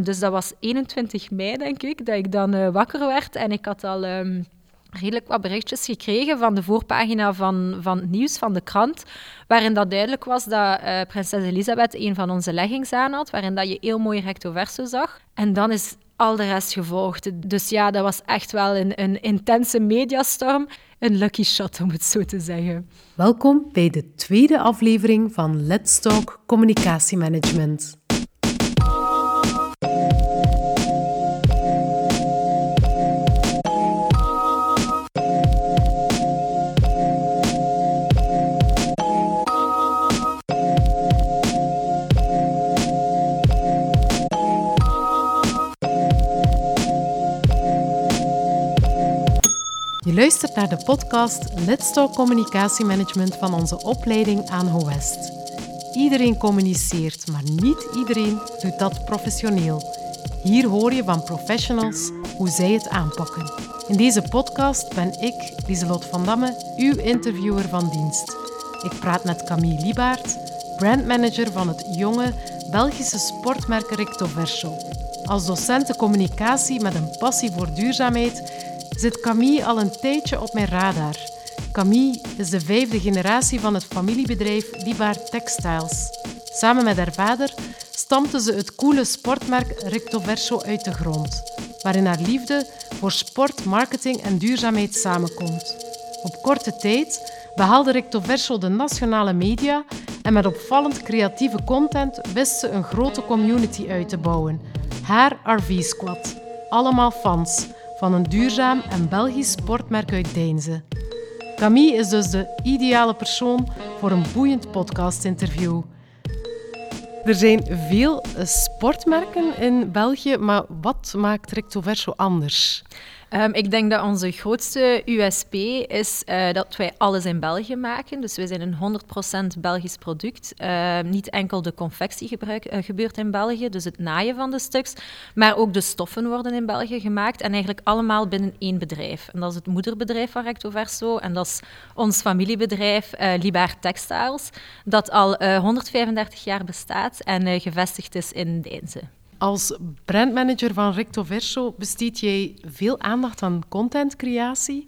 Dus dat was 21 mei, denk ik, dat ik dan uh, wakker werd. En ik had al um, redelijk wat berichtjes gekregen van de voorpagina van, van het nieuws van de krant. Waarin dat duidelijk was dat uh, prinses Elisabeth een van onze leggings aan had. Waarin dat je heel mooi recto verso zag. En dan is al de rest gevolgd. Dus ja, dat was echt wel een, een intense mediastorm. Een lucky shot, om het zo te zeggen. Welkom bij de tweede aflevering van Let's Talk Communicatiemanagement. Je luistert naar de podcast Let's Talk Communicatiemanagement van onze opleiding aan HOWEST. Iedereen communiceert, maar niet iedereen doet dat professioneel. Hier hoor je van professionals hoe zij het aanpakken. In deze podcast ben ik, Lieselot van Damme, uw interviewer van dienst. Ik praat met Camille Liebaert, brandmanager van het jonge Belgische sportmerk Recto Verso. Als docenten communicatie met een passie voor duurzaamheid zit Camille al een tijdje op mijn radar. Camille is de vijfde generatie van het familiebedrijf Liebaar Textiles. Samen met haar vader stampte ze het coole sportmerk Recto Verso uit de grond, waarin haar liefde voor sport, marketing en duurzaamheid samenkomt. Op korte tijd behaalde Recto Verso de nationale media en met opvallend creatieve content wist ze een grote community uit te bouwen. Haar RV-squad. Allemaal fans van een duurzaam en Belgisch sportmerk uit Deinze. Camille is dus de ideale persoon voor een boeiend podcast-interview. Er zijn veel sportmerken in België, maar wat maakt Recto Verso anders? Um, ik denk dat onze grootste USP is uh, dat wij alles in België maken. Dus wij zijn een 100% Belgisch product. Uh, niet enkel de confectie gebruik, uh, gebeurt in België, dus het naaien van de stuks, maar ook de stoffen worden in België gemaakt en eigenlijk allemaal binnen één bedrijf. En dat is het moederbedrijf van Recto Verso en dat is ons familiebedrijf Libaar Textiles, dat al 135 jaar bestaat en gevestigd is in Deinze. Als brandmanager van Recto Verso besteed jij veel aandacht aan contentcreatie.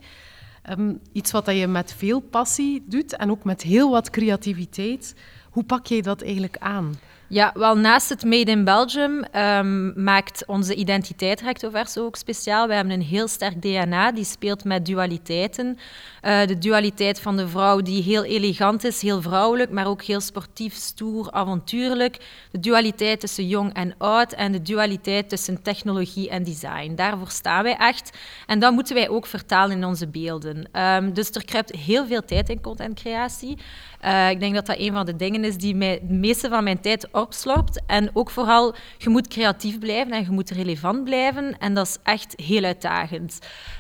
Um, iets wat je met veel passie doet en ook met heel wat creativiteit. Hoe pak jij dat eigenlijk aan? Ja, wel naast het Made in Belgium um, maakt onze identiteit Recto Verso ook speciaal. We hebben een heel sterk DNA, die speelt met dualiteiten. Uh, de dualiteit van de vrouw die heel elegant is, heel vrouwelijk, maar ook heel sportief, stoer, avontuurlijk. De dualiteit tussen jong en oud en de dualiteit tussen technologie en design. Daarvoor staan wij echt. En dat moeten wij ook vertalen in onze beelden. Um, dus er kruipt heel veel tijd in contentcreatie. Uh, ik denk dat dat een van de dingen is die mij de meeste van mijn tijd opslorpt. En ook vooral, je moet creatief blijven en je moet relevant blijven. En dat is echt heel uitdagend.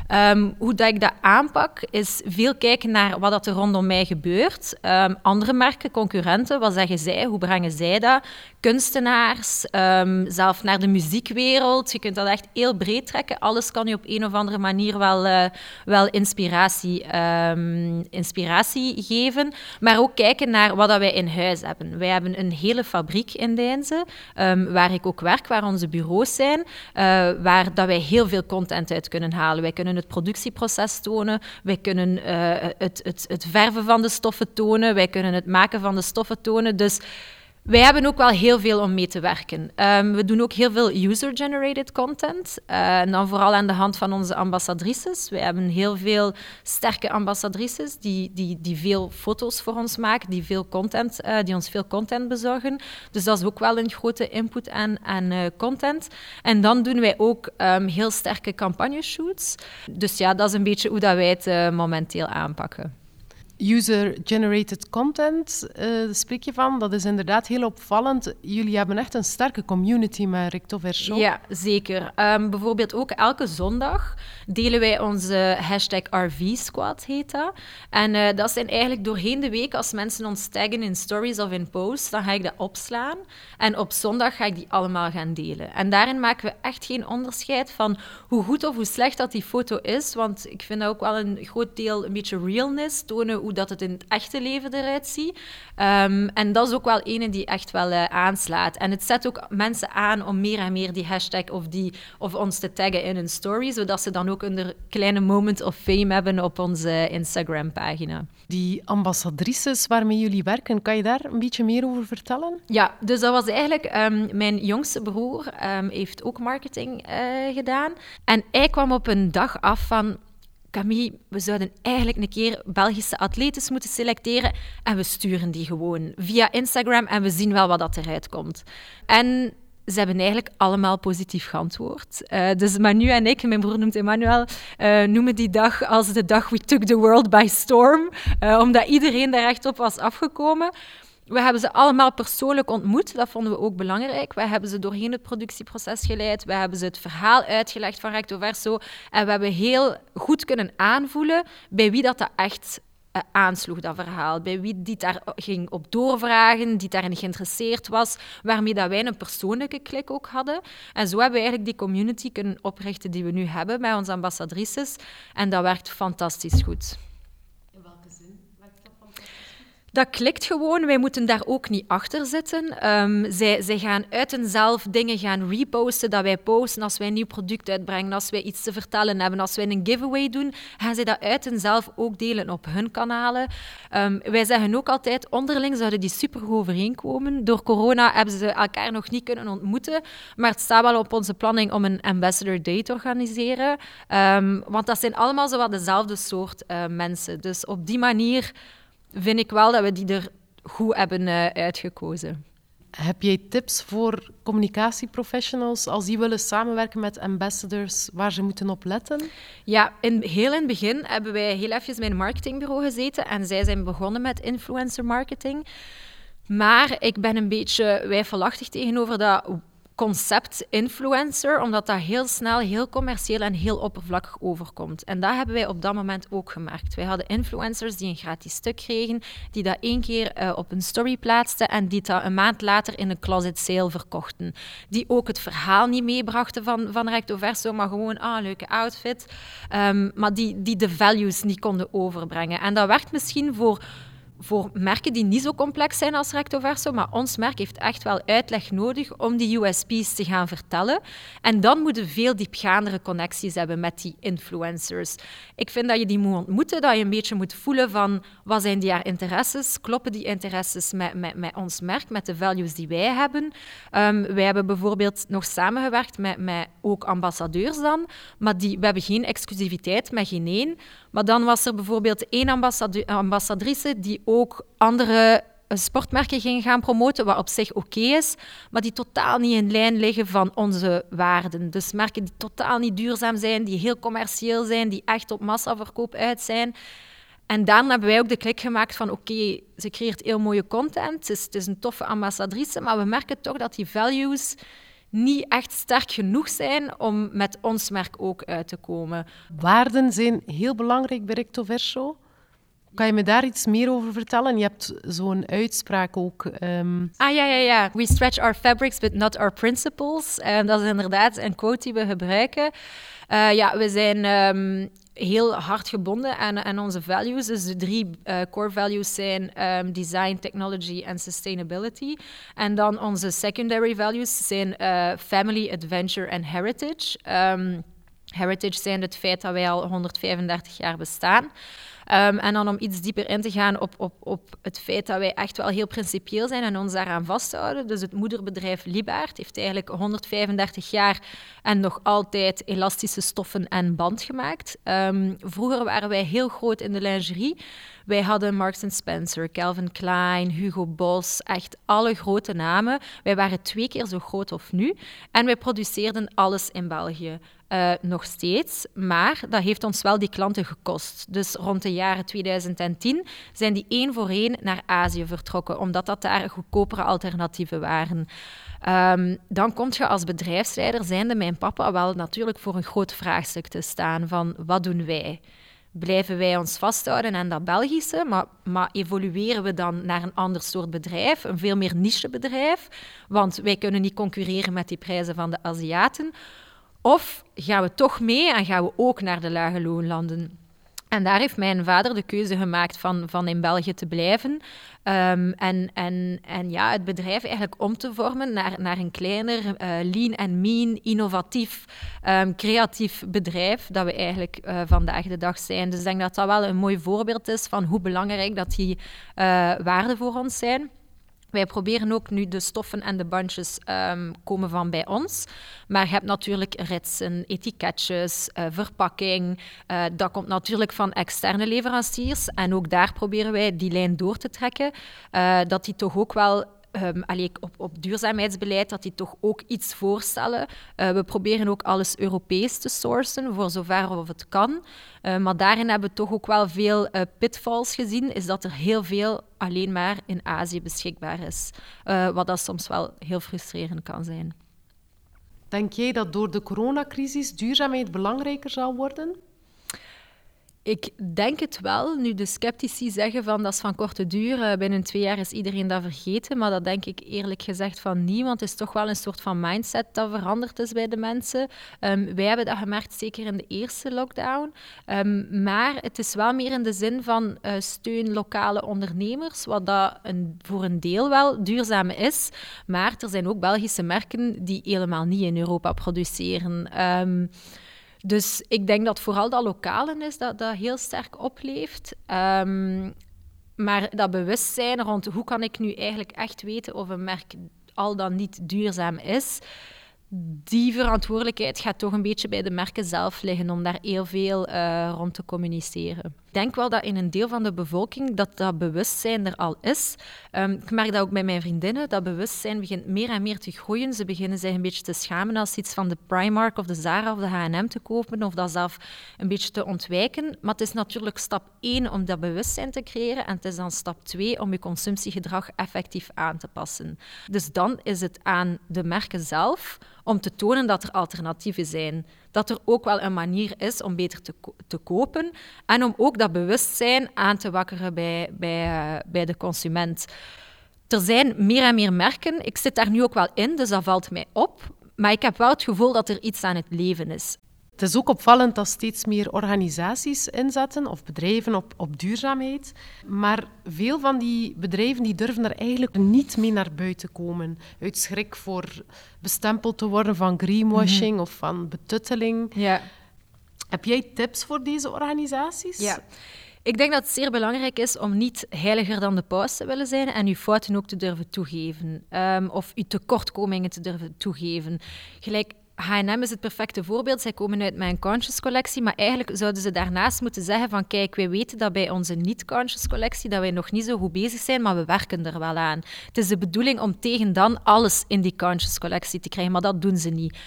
Um, hoe dat ik dat aanpak, is veel kijken naar wat er rondom mij gebeurt. Um, andere merken, concurrenten, wat zeggen zij? Hoe brengen zij dat? Kunstenaars, um, zelf naar de muziekwereld. Je kunt dat echt heel breed trekken. Alles kan je op een of andere manier wel, uh, wel inspiratie, inspiratie geven. Maar ook kijken naar wat dat wij in huis hebben. Wij hebben een hele fabriek in Deinze, waar ik ook werk, waar onze bureaus zijn, uh, waar dat wij heel veel content uit kunnen halen. Wij kunnen het productieproces tonen, wij kunnen uh, het, het, het verven van de stoffen tonen, wij kunnen het maken van de stoffen tonen. Dus wij hebben ook wel heel veel om mee te werken. Um, we doen ook heel veel user-generated content. Uh, en dan vooral aan de hand van onze ambassadrices. We hebben heel veel sterke ambassadrices die, die, die veel foto's voor ons maken, die, veel content, uh, die ons veel content bezorgen. Dus dat is ook wel een grote input aan, aan uh, content. En dan doen wij ook um, heel sterke campagneshoots. Dus ja, dat is een beetje hoe dat wij het momenteel aanpakken. User-generated content, uh, spreek je van. Dat is inderdaad heel opvallend. Jullie hebben echt een sterke community met Recto Verso. Ja, zeker. Um, bijvoorbeeld ook elke zondag delen wij onze hashtag RV-squad, heet dat. En uh, dat zijn eigenlijk doorheen de week, als mensen ons taggen in stories of in posts, dan ga ik dat opslaan. En op zondag ga ik die allemaal gaan delen. En daarin maken we echt geen onderscheid van hoe goed of hoe slecht dat die foto is. Want ik vind dat ook wel een groot deel een beetje realness, tonen hoe dat het in het echte leven eruit ziet. Ehm, en dat is ook wel ene die echt wel uh, aanslaat. En het zet ook mensen aan om meer en meer die hashtag of, die, of ons te taggen in hun story, zodat ze dan ook een kleine moment of fame hebben op onze Instagram-pagina. Die ambassadrices waarmee jullie werken, kan je daar een beetje meer over vertellen? Ja, dus dat was eigenlijk... Um, mijn jongste broer um, heeft ook marketing uh, gedaan. En hij kwam op een dag af van... Camille, we zouden eigenlijk een keer Belgische atletes moeten selecteren en we sturen die gewoon via Instagram en we zien wel wat dat eruit komt. En ze hebben eigenlijk allemaal positief geantwoord. Uh, dus Manu en ik, mijn broer noemt Emmanuel, uh, noemen die dag als de dag we took the world by storm, uh, omdat iedereen daar echt op was afgekomen. We hebben ze allemaal persoonlijk ontmoet. Dat vonden we ook belangrijk. We hebben ze doorheen het productieproces geleid. We hebben ze het verhaal uitgelegd van recto verso. En we hebben heel goed kunnen aanvoelen bij wie dat, dat echt uh, aansloeg, dat verhaal. Bij wie die daar ging op doorvragen, die daarin geïnteresseerd was, waarmee dat wij een persoonlijke klik ook hadden. En zo hebben we eigenlijk die community kunnen oprichten die we nu hebben bij onze ambassadrices. En dat werkt fantastisch goed. Dat klikt gewoon. Wij moeten daar ook niet achter zitten. Um, zij, zij gaan uit hunzelf dingen gaan reposten dat wij posten. Als wij een nieuw product uitbrengen, als wij iets te vertellen hebben, als wij een giveaway doen, gaan zij dat uit hunzelf ook delen op hun kanalen. Um, wij zeggen ook altijd, onderling zouden die supergoed overeenkomen. Door corona hebben ze elkaar nog niet kunnen ontmoeten, maar het staat wel op onze planning om een Ambassador Day te organiseren. Um, want dat zijn allemaal zowat dezelfde soort uh, mensen. Dus op die manier vind ik wel dat we die er goed hebben uh, uitgekozen. Heb jij tips voor communicatieprofessionals als die willen samenwerken met ambassadors, waar ze moeten op letten? Ja, in, heel in het begin hebben wij heel even bij een marketingbureau gezeten en zij zijn begonnen met influencer marketing. Maar ik ben een beetje wijfelachtig tegenover dat concept influencer, omdat dat heel snel, heel commercieel en heel oppervlakkig overkomt. En dat hebben wij op dat moment ook gemerkt. Wij hadden influencers die een gratis stuk kregen, die dat één keer uh, op een story plaatsten en die dat een maand later in een closet sale verkochten. Die ook het verhaal niet meebrachten van, van recto verso, maar gewoon, ah, leuke outfit. Um, maar die, die de values niet konden overbrengen. En dat werkt misschien voor voor merken die niet zo complex zijn als Recto Verso, maar ons merk heeft echt wel uitleg nodig om die USP's te gaan vertellen. En dan moeten veel diepgaandere connecties hebben met die influencers. Ik vind dat je die moet ontmoeten, dat je een beetje moet voelen van wat zijn die haar interesses, kloppen die interesses met, met, ons merk, met de values die wij hebben. Um, wij hebben bijvoorbeeld nog samengewerkt met, met ook ambassadeurs dan, maar die, we hebben geen exclusiviteit met geen één. Maar dan was er bijvoorbeeld één ambassadrice die ook andere eh, sportmerken ging gaan promoten, wat op zich oké is, maar die totaal niet in lijn liggen van onze waarden. Dus merken die totaal niet duurzaam zijn, die heel commercieel zijn, die echt op massaverkoop uit zijn. En daarna hebben wij ook de klik gemaakt van oké, ze creëert heel mooie content, het is een toffe ambassadrice, maar we merken toch dat die values niet echt sterk genoeg zijn om met ons merk ook uit te komen. Waarden zijn heel belangrijk bij Recto Verso. Kan je me daar iets meer over vertellen? Je hebt zo'n uitspraak ook. Um... Ah ja, ja, ja. We stretch our fabrics, but not our principles. Um, dat is inderdaad een quote die we gebruiken. Uh, ja, we zijn um, heel hard gebonden aan, onze values. Dus de drie uh, core values zijn um, design, technology en sustainability. En dan onze secondary values zijn uh, family, adventure en heritage. Um, heritage zijn het feit dat wij al 135 jaar bestaan. Um, en dan om iets dieper in te gaan op, op, op het feit dat wij echt wel heel principieel zijn en ons daaraan vasthouden. Dus het moederbedrijf Libaert heeft eigenlijk 135 jaar en nog altijd elastische stoffen en band gemaakt. Um, vroeger waren wij heel groot in de lingerie. Wij hadden Marks Spencer, Calvin Klein, Hugo Boss, echt alle grote namen. Wij waren twee keer zo groot of nu. En wij produceerden alles in België. Uh, nog steeds, maar dat heeft ons wel die klanten gekost. Dus rond de jaren 2010 zijn die één voor één naar Azië vertrokken, omdat dat daar goedkopere alternatieven waren. Um, dan kom je als bedrijfsleider, zijnde mijn papa, wel natuurlijk voor een groot vraagstuk te staan van wat doen wij? blijven wij ons vasthouden aan dat Belgische, maar, maar, evolueren we dan naar een ander soort bedrijf, een veel meer nichebedrijf, want wij kunnen niet concurreren met die prijzen van de Aziaten. Of gaan we toch mee en gaan we ook naar de lage loonlanden? En daar heeft mijn vader de keuze gemaakt van, van in België te blijven. Ehm, en, en, en ja, het bedrijf eigenlijk om te vormen naar, naar een kleiner, uh, lean en mean, innovatief, um, creatief bedrijf dat we eigenlijk uh, vandaag de dag zijn. Dus ik denk dat dat wel een mooi voorbeeld is van hoe belangrijk dat die uh, waarden voor ons zijn. Wij proberen ook nu de stoffen en de bandjes um, komen van bij ons. Maar je hebt natuurlijk ritsen, etiketjes, uh, verpakking. Uh, dat komt natuurlijk van externe leveranciers. En ook daar proberen wij die lijn door te trekken. Uh, dat die toch ook wel um, op, op, duurzaamheidsbeleid, dat die toch ook iets voorstellen. Uh, we proberen ook alles Europees te sourcen, voor zover of het kan. Uh, maar daarin hebben we toch ook wel veel uh, pitfalls gezien, is dat er heel veel alleen maar in Azië beschikbaar is. wat dat soms wel heel frustrerend kan zijn. Denk jij dat door de coronacrisis duurzaamheid belangrijker zal worden? Ik denk het wel. Nu, de sceptici zeggen van dat is van korte duur. Uh, binnen twee jaar is iedereen dat vergeten. Maar dat denk ik eerlijk gezegd van niet. Want het is toch wel een soort van mindset dat veranderd is bij de mensen. Um, wij hebben dat gemerkt, zeker in de eerste lockdown. Um, maar het is wel meer in de zin van uh, steun lokale ondernemers. Wat dat een, voor een deel wel duurzaam is. Maar er zijn ook Belgische merken die helemaal niet in Europa produceren. Um, dus ik denk dat vooral dat lokalen is dat dat heel sterk opleeft. Um, maar dat bewustzijn rond hoe kan ik nu eigenlijk echt weten of een merk al dan niet duurzaam is, die verantwoordelijkheid gaat toch een beetje bij de merken zelf liggen om daar heel veel uh, rond te communiceren. Denk wel dat in een deel van de bevolking dat dat bewustzijn er al is. Um, ik merk dat ook bij mijn vriendinnen. Dat bewustzijn begint meer en meer te groeien. Ze beginnen zich een beetje te schamen als iets van de Primark of de Zara of de H&M te kopen of dat zelf een beetje te ontwijken. Maar het is natuurlijk stap één om dat bewustzijn te creëren en het is dan stap twee om je consumptiegedrag effectief aan te passen. Dus dan is het aan de merken zelf om te tonen dat er alternatieven zijn. Dat er ook wel een manier is om beter te, te kopen en om ook dat bewustzijn aan te wakkeren bij, bij, uh, bij de consument. Er zijn meer en meer merken. Ik zit daar nu ook wel in, dus dat valt mij op. Maar ik heb wel het gevoel dat er iets aan het leven is. Het is ook opvallend dat steeds meer organisaties inzetten of bedrijven op, op duurzaamheid. Maar veel van die bedrijven die durven er eigenlijk niet mee naar buiten komen. Uit schrik voor bestempeld te worden van greenwashing mm -hmm. of van betutteling. Ja. Heb jij tips voor deze organisaties? Ja. Ik denk dat het zeer belangrijk is om niet heiliger dan de paus te willen zijn en uw fouten ook te durven toegeven. Um, of uw tekortkomingen te durven toegeven. Gelijk H&M is het perfecte voorbeeld. Zij komen uit mijn conscious collectie, maar eigenlijk zouden ze daarnaast moeten zeggen van kijk, wij weten dat bij onze niet-conscious collectie dat wij nog niet zo goed bezig zijn, maar we werken er wel aan. Het is de bedoeling om tegen dan alles in die conscious collectie te krijgen, maar dat doen ze niet.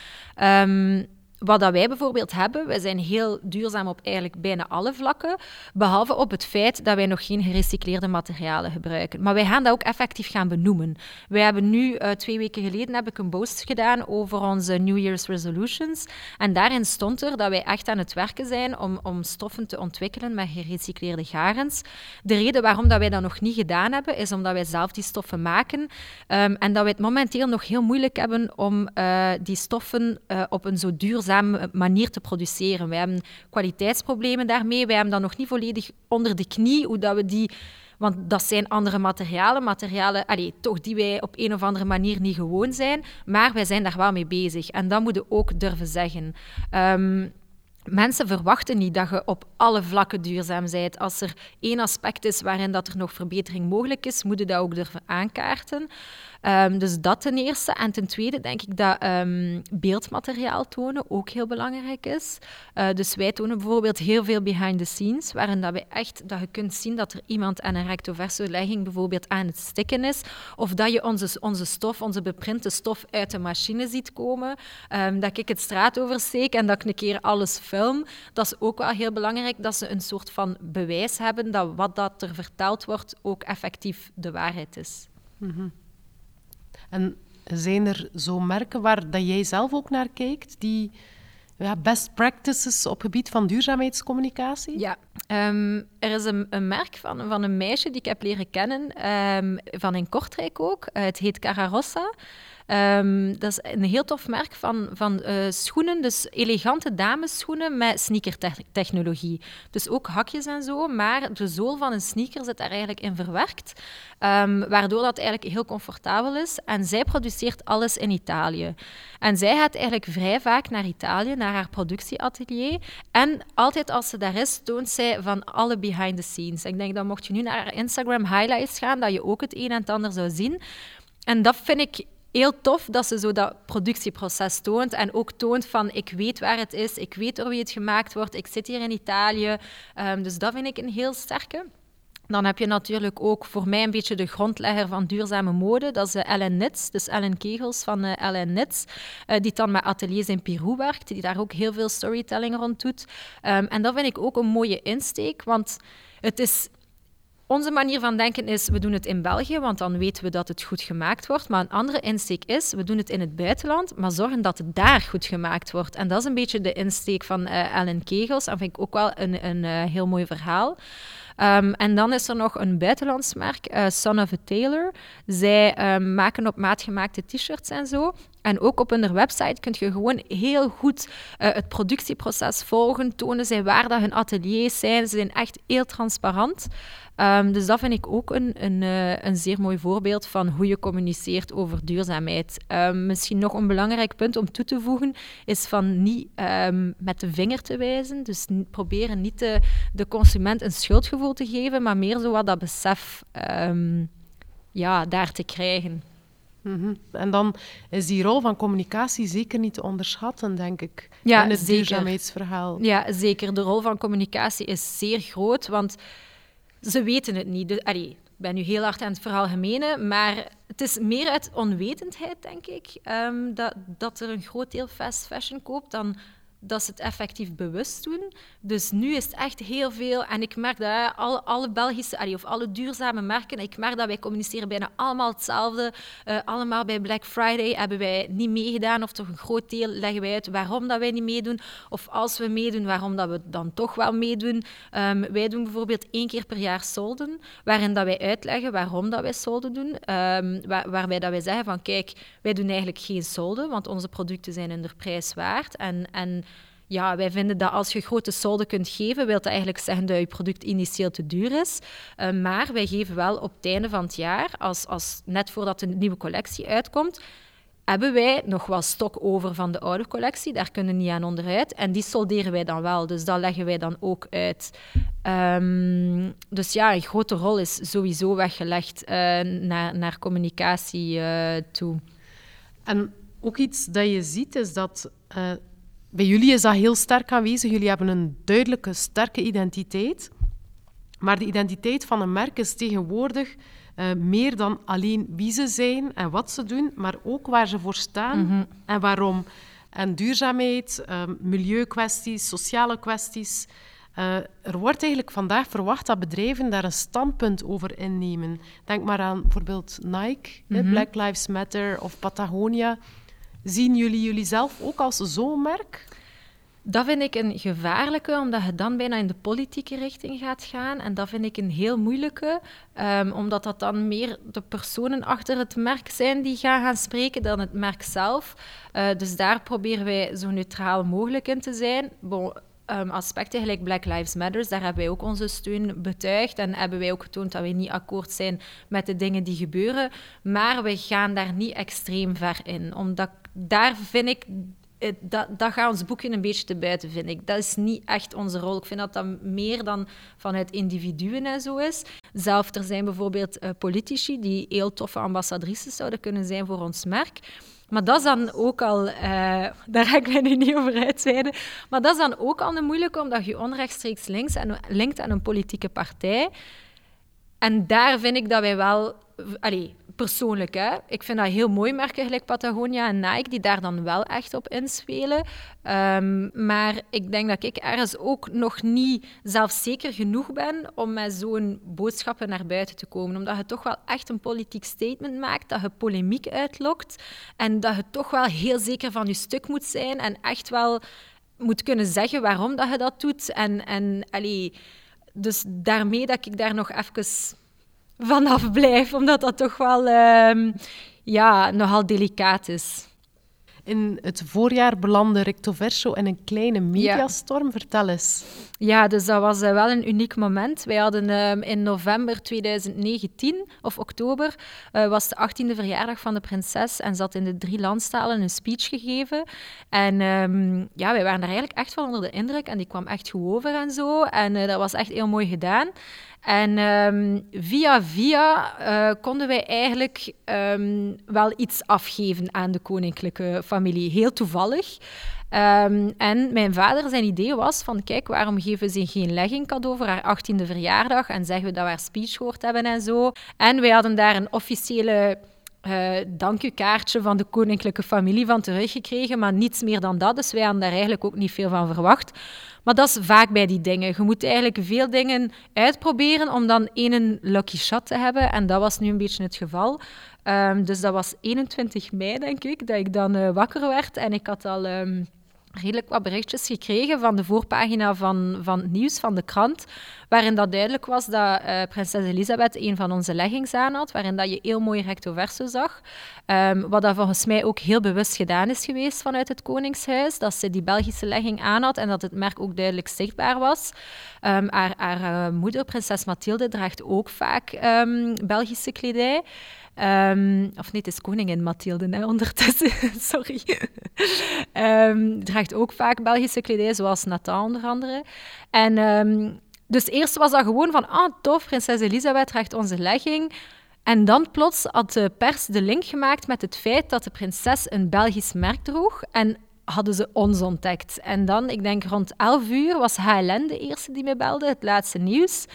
Um, wat dat wij bijvoorbeeld hebben, wij zijn heel duurzaam op eigenlijk bijna alle vlakken, behalve op het feit dat wij nog geen gerecycleerde materialen gebruiken. Maar wij gaan dat ook effectief gaan benoemen. Wij hebben nu, uh, twee weken geleden, heb ik een post gedaan over onze New Year's resolutions. En daarin stond er dat wij echt aan het werken zijn om, om stoffen te ontwikkelen met gerecycleerde garens. De reden waarom dat wij dat nog niet gedaan hebben, is omdat wij zelf die stoffen maken um, en dat wij het momenteel nog heel moeilijk hebben om uh, die stoffen uh, op een zo duurzaam manier te produceren. Wij hebben kwaliteitsproblemen daarmee. Wij hebben dat nog niet volledig onder de knie, hoe dat we die... Want dat zijn andere materialen, materialen allee, toch die wij op een of andere manier niet gewoon zijn. Maar wij zijn daar wel mee bezig. En dat moeten we ook durven zeggen. Um, Mensen verwachten niet dat je op alle vlakken duurzaam bent. Als er één aspect is waarin dat er nog verbetering mogelijk is, moet je dat ook durven aankaarten. Um, dus dat ten eerste. En ten tweede denk ik dat um, beeldmateriaal tonen ook heel belangrijk is. Uh, dus wij tonen bijvoorbeeld heel veel behind the scenes, waarin dat we echt dat je kunt zien dat er iemand aan een recto verso legging bijvoorbeeld aan het stikken is, of dat je onze, onze stof, onze beprinte stof uit de machine ziet komen, um, dat ik het straat oversteek en dat ik een keer alles film. Dat is ook wel heel belangrijk, dat ze een soort van bewijs hebben dat wat dat er verteld wordt ook effectief de waarheid is. Mm. En zijn er zo merken waar dat jij zelf ook naar kijkt, die ja, best practices op gebied van duurzaamheidscommunicatie? Ja, um, er is een, een, merk van, van een meisje die ik heb leren kennen, um, van in Kortrijk ook. Uh, het heet Cararossa. Ehm, dat is een heel tof merk van, van uh, schoenen, dus elegante damesschoenen met sneakertechnologie. Dus ook hakjes en zo, maar de zool van een sneaker zit daar eigenlijk in verwerkt, um, waardoor dat eigenlijk heel comfortabel is. En zij produceert alles in Italië. En zij gaat eigenlijk vrij vaak naar Italië, naar haar productieatelier. En altijd als ze daar is, toont zij van alle behind the scenes. Ik denk dat mocht je nu naar haar Instagram highlights gaan, dat je ook het een en het ander zou zien. En dat vind ik heel tof dat ze zo dat productieproces toont en ook toont van ik weet waar het is, ik weet door wie het gemaakt wordt, ik zit hier in Italië. Um, dus dat vind ik een heel sterke. Dan heb je natuurlijk ook voor mij een beetje de grondlegger van duurzame mode. Dat is uh, Ellen Nits, dus Ellen Kegels van uh, Ellen Nits, uh, die dan met ateliers in Peru werkt, die daar ook heel veel storytelling rond doet. Um, en dat vind ik ook een mooie insteek, want het is onze manier van denken is, we doen het in België, want dan weten we dat het goed gemaakt wordt. Maar een andere insteek is, we doen het in het buitenland, maar zorgen dat het daar goed gemaakt wordt. En dat is een beetje de insteek van uh, Ellen Kegels. Dat vind ik ook wel een, een uh, heel mooi verhaal. Um, en dan is er nog een buitenlands merk, uh, Son of a Tailor. Zij um, maken op maat gemaakte t-shirts en zo. En ook op hun website kun je gewoon heel goed het productieproces volgen. Tonen zij waar dat hun ateliers zijn. Ze zijn echt heel transparant. Um, dus dat vind ik ook een, een, uh, een zeer mooi voorbeeld van hoe je communiceert over duurzaamheid. Um, misschien nog een belangrijk punt om toe te voegen is van niet um, met de vinger te wijzen. Dus proberen niet de, de consument een schuldgevoel te geven, maar meer zo wat dat besef ja, daar te krijgen. Mm -hmm. En dan is die rol van communicatie zeker niet te onderschatten, denk ik, ja, in het zeker. duurzaamheidsverhaal. Ja, zeker. De rol van communicatie is zeer groot, want ze weten het niet. Dus, ik ben nu heel hard aan het verhaal gemenen, maar het is meer uit onwetendheid, denk ik, um, dat, dat er een groot deel fast fashion koopt dan dat ze het effectief bewust doen. Dus nu is het echt heel veel. En ik merk dat alle, alle Belgische, of alle duurzame merken, ik merk dat wij communiceren bijna allemaal hetzelfde. Uh, allemaal bij Black Friday hebben wij niet meegedaan, of toch een groot deel leggen wij uit waarom dat wij niet meedoen. Of als we meedoen, waarom dat we dan toch wel meedoen. Um, wij doen bijvoorbeeld één keer per jaar solden, waarin dat wij uitleggen waarom dat wij solden doen. Waar, waarbij dat wij zeggen van kijk, wij doen eigenlijk geen solden, want onze producten zijn de prijs waard. En, en ja, wij vinden dat als je grote solden kunt geven, wil dat eigenlijk zeggen dat je product initieel te duur is. Uh, maar wij geven wel op het einde van het jaar, als, als net voordat de nieuwe collectie uitkomt, hebben wij nog wel stok over van de oude collectie. Daar kunnen we niet aan onderuit. En die solderen wij dan wel. Dus dat leggen wij dan ook uit. Um, dus ja, een grote rol is sowieso weggelegd uh, naar, naar communicatie uh, toe. En ook iets dat je ziet is dat bij jullie is dat heel sterk aanwezig. Jullie hebben een duidelijke, sterke identiteit. Maar de identiteit van een merk is tegenwoordig uh, meer dan alleen wie ze zijn en wat ze doen, maar ook waar ze voor staan mm -hmm. en waarom. En duurzaamheid, uh, milieukwesties, sociale kwesties. Uh, er wordt eigenlijk vandaag verwacht dat bedrijven daar een standpunt over innemen. Denk maar aan bijvoorbeeld Nike, mm -hmm. Black Lives Matter of Patagonia. Zien jullie jullie zelf ook als zo'n merk? Dat vind ik een gevaarlijke, omdat je dan bijna in de politieke richting gaat gaan. En dat vind ik een heel moeilijke, um, omdat dat dan meer de personen achter het merk zijn die gaan gaan spreken dan het merk zelf. Uh, dus daar proberen wij zo neutraal mogelijk in te zijn. Bon, um, aspecten gelijk Black Lives Matter, daar hebben wij ook onze steun betuigd en hebben wij ook getoond dat wij niet akkoord zijn met de dingen die gebeuren. Maar we gaan daar niet extreem ver in, omdat daar vind ik dat, dat gaat ons boekje een beetje te buiten, vind ik. Dat is niet echt onze rol. Ik vind dat dat meer dan vanuit individuen en zo is. Zelf, er zijn bijvoorbeeld uh, politici die heel toffe ambassadrices zouden kunnen zijn voor ons merk. Maar dat is dan ook al, uh, daar ga ik mij nu niet over uitweiden, maar dat is dan ook al moeilijke, omdat je onrechtstreeks links en, linkt aan een politieke partij. En daar vind ik dat wij wel... Persoonlijk, hè. Ik vind dat heel mooi merken, gelijk Patagonia en Nike, die daar dan wel echt op inspelen. Um, maar ik denk dat ik ergens ook nog niet zelfzeker genoeg ben om met zo'n boodschappen naar buiten te komen. Omdat je toch wel echt een politiek statement maakt, dat je polemiek uitlokt en dat je toch wel heel zeker van je stuk moet zijn en echt wel moet kunnen zeggen waarom dat je dat doet. En, en allee, dus daarmee dat ik daar nog even vanaf blijf, omdat dat toch wel... Um, ja, nogal delicaat is. In het voorjaar belandde Recto Verso in een kleine mediastorm. Vertel eens. Ja, dus dat was eh, wel een uniek moment. Wij hadden ehm, in november 2019, of oktober, uh, was de 18e verjaardag van de prinses en zat in de drie landstalen een speech gegeven. En um, ja, wij waren daar eigenlijk echt wel onder de indruk en die kwam echt goed over en zo. En uh, dat was echt heel mooi gedaan. En um, via via uh, konden wij eigenlijk um, wel iets afgeven aan de koninklijke familie. Heel toevallig. Um, en mijn vader, zijn idee was van, kijk, waarom geven ze geen legging cadeau voor haar 18e verjaardag en zeggen we dat we haar speech gehoord hebben en zo. En wij hadden daar een officiële uh, dank u kaartje van de koninklijke familie van teruggekregen, maar niets meer dan dat. Dus wij hadden daar eigenlijk ook niet veel van verwacht. Maar dat is vaak bij die dingen. Je moet eigenlijk veel dingen uitproberen om dan één lucky shot te hebben. En dat was nu een beetje het geval. Um, dus dat was 21 mei, denk ik, dat ik dan uh, wakker werd. En ik had al... Um, redelijk wat berichtjes gekregen van de voorpagina van, van het nieuws van de krant, waarin dat duidelijk was dat uh, prinses Elisabeth een van onze leggings aan had, waarin dat je heel mooi recto verso zag. Um, wat dat volgens mij ook heel bewust gedaan is geweest vanuit het Koningshuis, dat ze die Belgische legging aan had en dat het merk ook duidelijk zichtbaar was. Um, haar uh, moeder, prinses Mathilde, draagt ook vaak um, Belgische kledij. Of nee, het is koningin Mathilde hè, ondertussen, sorry. um, draagt ook vaak Belgische kledij, zoals Nathan onder andere. En dus eerst was dat gewoon van, ah tof, prinses Elisabeth draagt onze legging. En dan plots had de pers de link gemaakt met het feit dat de prinses een Belgisch merk droeg. En hadden ze ons ontdekt. En dan, ik denk rond 11 uur, was HLN de eerste die me belde, het laatste nieuws.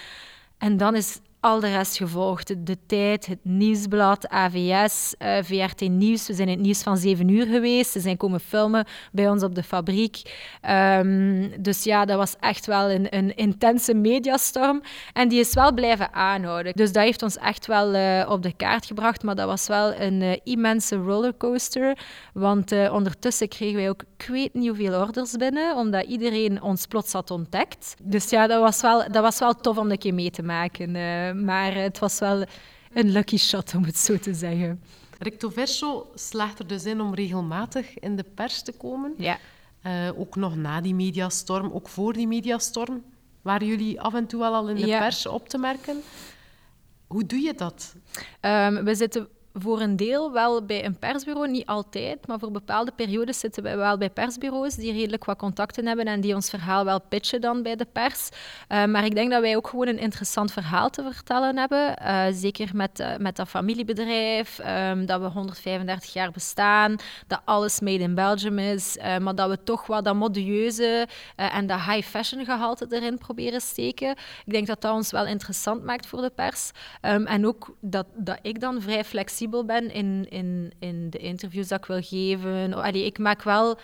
En dan is al de rest gevolgd. De Tijd, het Nieuwsblad, AVS, eh, VRT Nieuws. We zijn in het nieuws van 7 uur geweest. Ze zijn komen filmen bij ons op de fabriek. Um, dus ja, dat was echt wel een, een, intense mediastorm. En die is wel blijven aanhouden. Dus dat heeft ons echt wel uh, op de kaart gebracht. Maar dat was wel een uh, immense rollercoaster. Want ondertussen kregen wij ook, ik niet hoeveel orders binnen, omdat iedereen ons plots had ontdekt. Dus ja, dat was wel, dat was wel tof om een keer mee te maken maar het was wel een lucky shot, om het zo te zeggen. Recto Verso slaagt er dus in om regelmatig in de pers te komen. Ja. Uh, ook nog na die mediastorm, ook voor die mediastorm, waren jullie af en toe wel al in de pers op te merken. Hoe doe je dat? Um, we zitten voor een deel wel bij een persbureau, niet altijd, maar voor bepaalde periodes zitten wij wel bij persbureaus die redelijk wat contacten hebben en die ons verhaal wel pitchen dan bij de pers. Uh, maar ik denk dat wij ook gewoon een interessant verhaal te vertellen hebben. Uh, zeker met, uh, met dat familiebedrijf, um, dat we 135 jaar bestaan, dat alles made in Belgium is, maar dat we toch wat dat modieuze en dat high fashion gehalte erin proberen steken. Ik denk dat dat ons wel interessant maakt voor de pers. Um, en ook dat, dat ik dan vrij flexibel ben in, in, in de interviews dat ik wil geven. Allee, ik maak wel...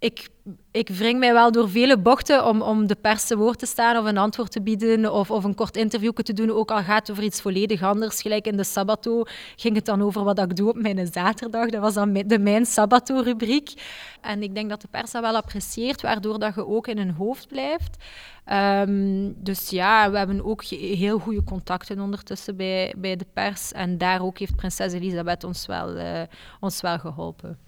Ik, ik wring mij wel door vele bochten om, om de pers te woord te staan of een antwoord te bieden of, of een kort interview te doen, ook al gaat het over iets volledig anders. Gelijk in de Sabato ging het dan over wat ik doe op mijn zaterdag. Dat was dan de Mijn Sabato-rubriek. En ik denk dat de pers dat wel apprecieert, waardoor dat je ook in hun hoofd blijft. Um, dus ja, we hebben ook heel goede contacten ondertussen bij, bij de pers. En daar ook heeft prinses Elisabeth ons wel, uh, ons wel geholpen.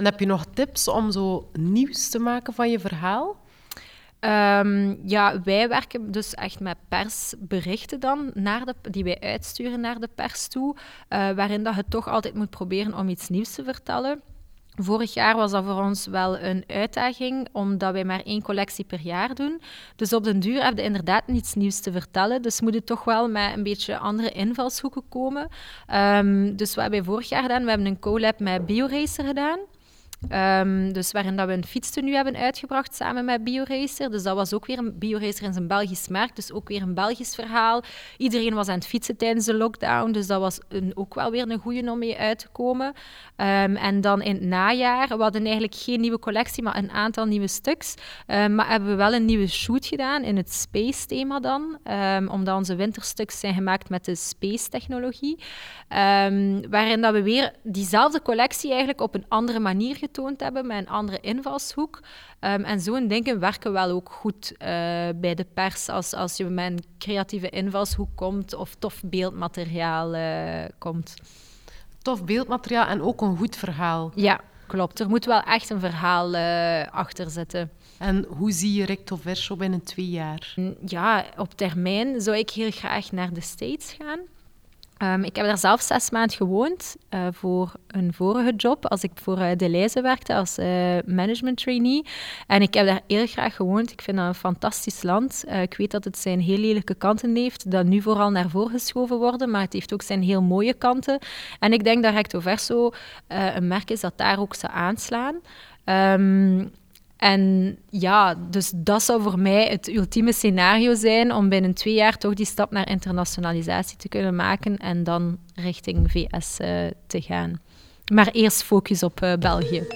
En heb je nog tips om zo nieuws te maken van je verhaal? Um, ja, wij werken dus echt met persberichten dan, naar de, die wij uitsturen naar de pers toe, uh, waarin dat je toch altijd moet proberen om iets nieuws te vertellen. Vorig jaar was dat voor ons wel een uitdaging, omdat wij maar één collectie per jaar doen. Dus op den duur heb je inderdaad niets nieuws te vertellen. Dus moet je toch wel met een beetje andere invalshoeken komen. Um, dus wat hebben wij vorig jaar gedaan? We hebben een collab met BioRacer gedaan. Um, dus waarin dat we een fietstenu hebben uitgebracht samen met BioRacer. Dus dat was ook weer een BioRacer in zijn Belgisch merk, dus ook weer een Belgisch verhaal. Iedereen was aan het fietsen tijdens de lockdown, dus dat was een, ook wel weer een goede om mee uit te komen. Um, en dan in het najaar, we hadden eigenlijk geen nieuwe collectie, maar een aantal nieuwe stuks. Um, maar hebben we wel een nieuwe shoot gedaan in het space-thema dan, omdat onze winterstuks zijn gemaakt met de space-technologie. waarin dat we weer diezelfde collectie eigenlijk op een andere manier getoond hebben met een andere invalshoek. Um, en zo'n dingen werken wel ook goed uh, bij de pers als, als je met een creatieve invalshoek komt of tof beeldmateriaal uh, komt. tof beeldmateriaal en ook een goed verhaal. Ja, klopt. Er moet wel echt een verhaal uh, achter zitten. En hoe zie je recto verso binnen twee jaar? Ja, op termijn zou ik heel graag naar de States gaan. Um, ik heb daar zelf zes maanden gewoond uh, voor een vorige job, als ik voor uh, werkte als uh, management trainee. En ik heb daar heel graag gewoond. Ik vind dat een fantastisch land. ik weet dat het zijn heel lelijke kanten heeft, dat nu vooral naar voren geschoven worden, maar het heeft ook zijn heel mooie kanten. En ik denk dat Recto Verso een merk is dat daar ook zou aanslaan. Um, en ja, dus dat zou voor mij het ultieme scenario zijn om binnen twee jaar toch die stap naar internationalisatie te kunnen maken en dan richting VS uh, te gaan. Maar eerst focus op uh, België.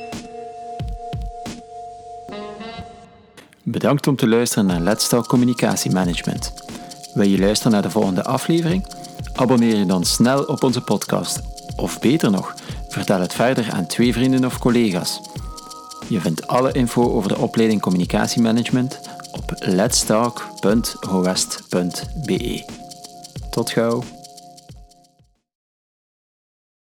Bedankt om te luisteren naar Let's Talk Communicatiemanagement. Wil je luisteren naar de volgende aflevering? Abonneer je dan snel op onze podcast. Of beter nog, vertel het verder aan twee vrienden of collega's. Je vindt alle info over de opleiding communicatiemanagement op letstalk.howest.be. Tot gauw.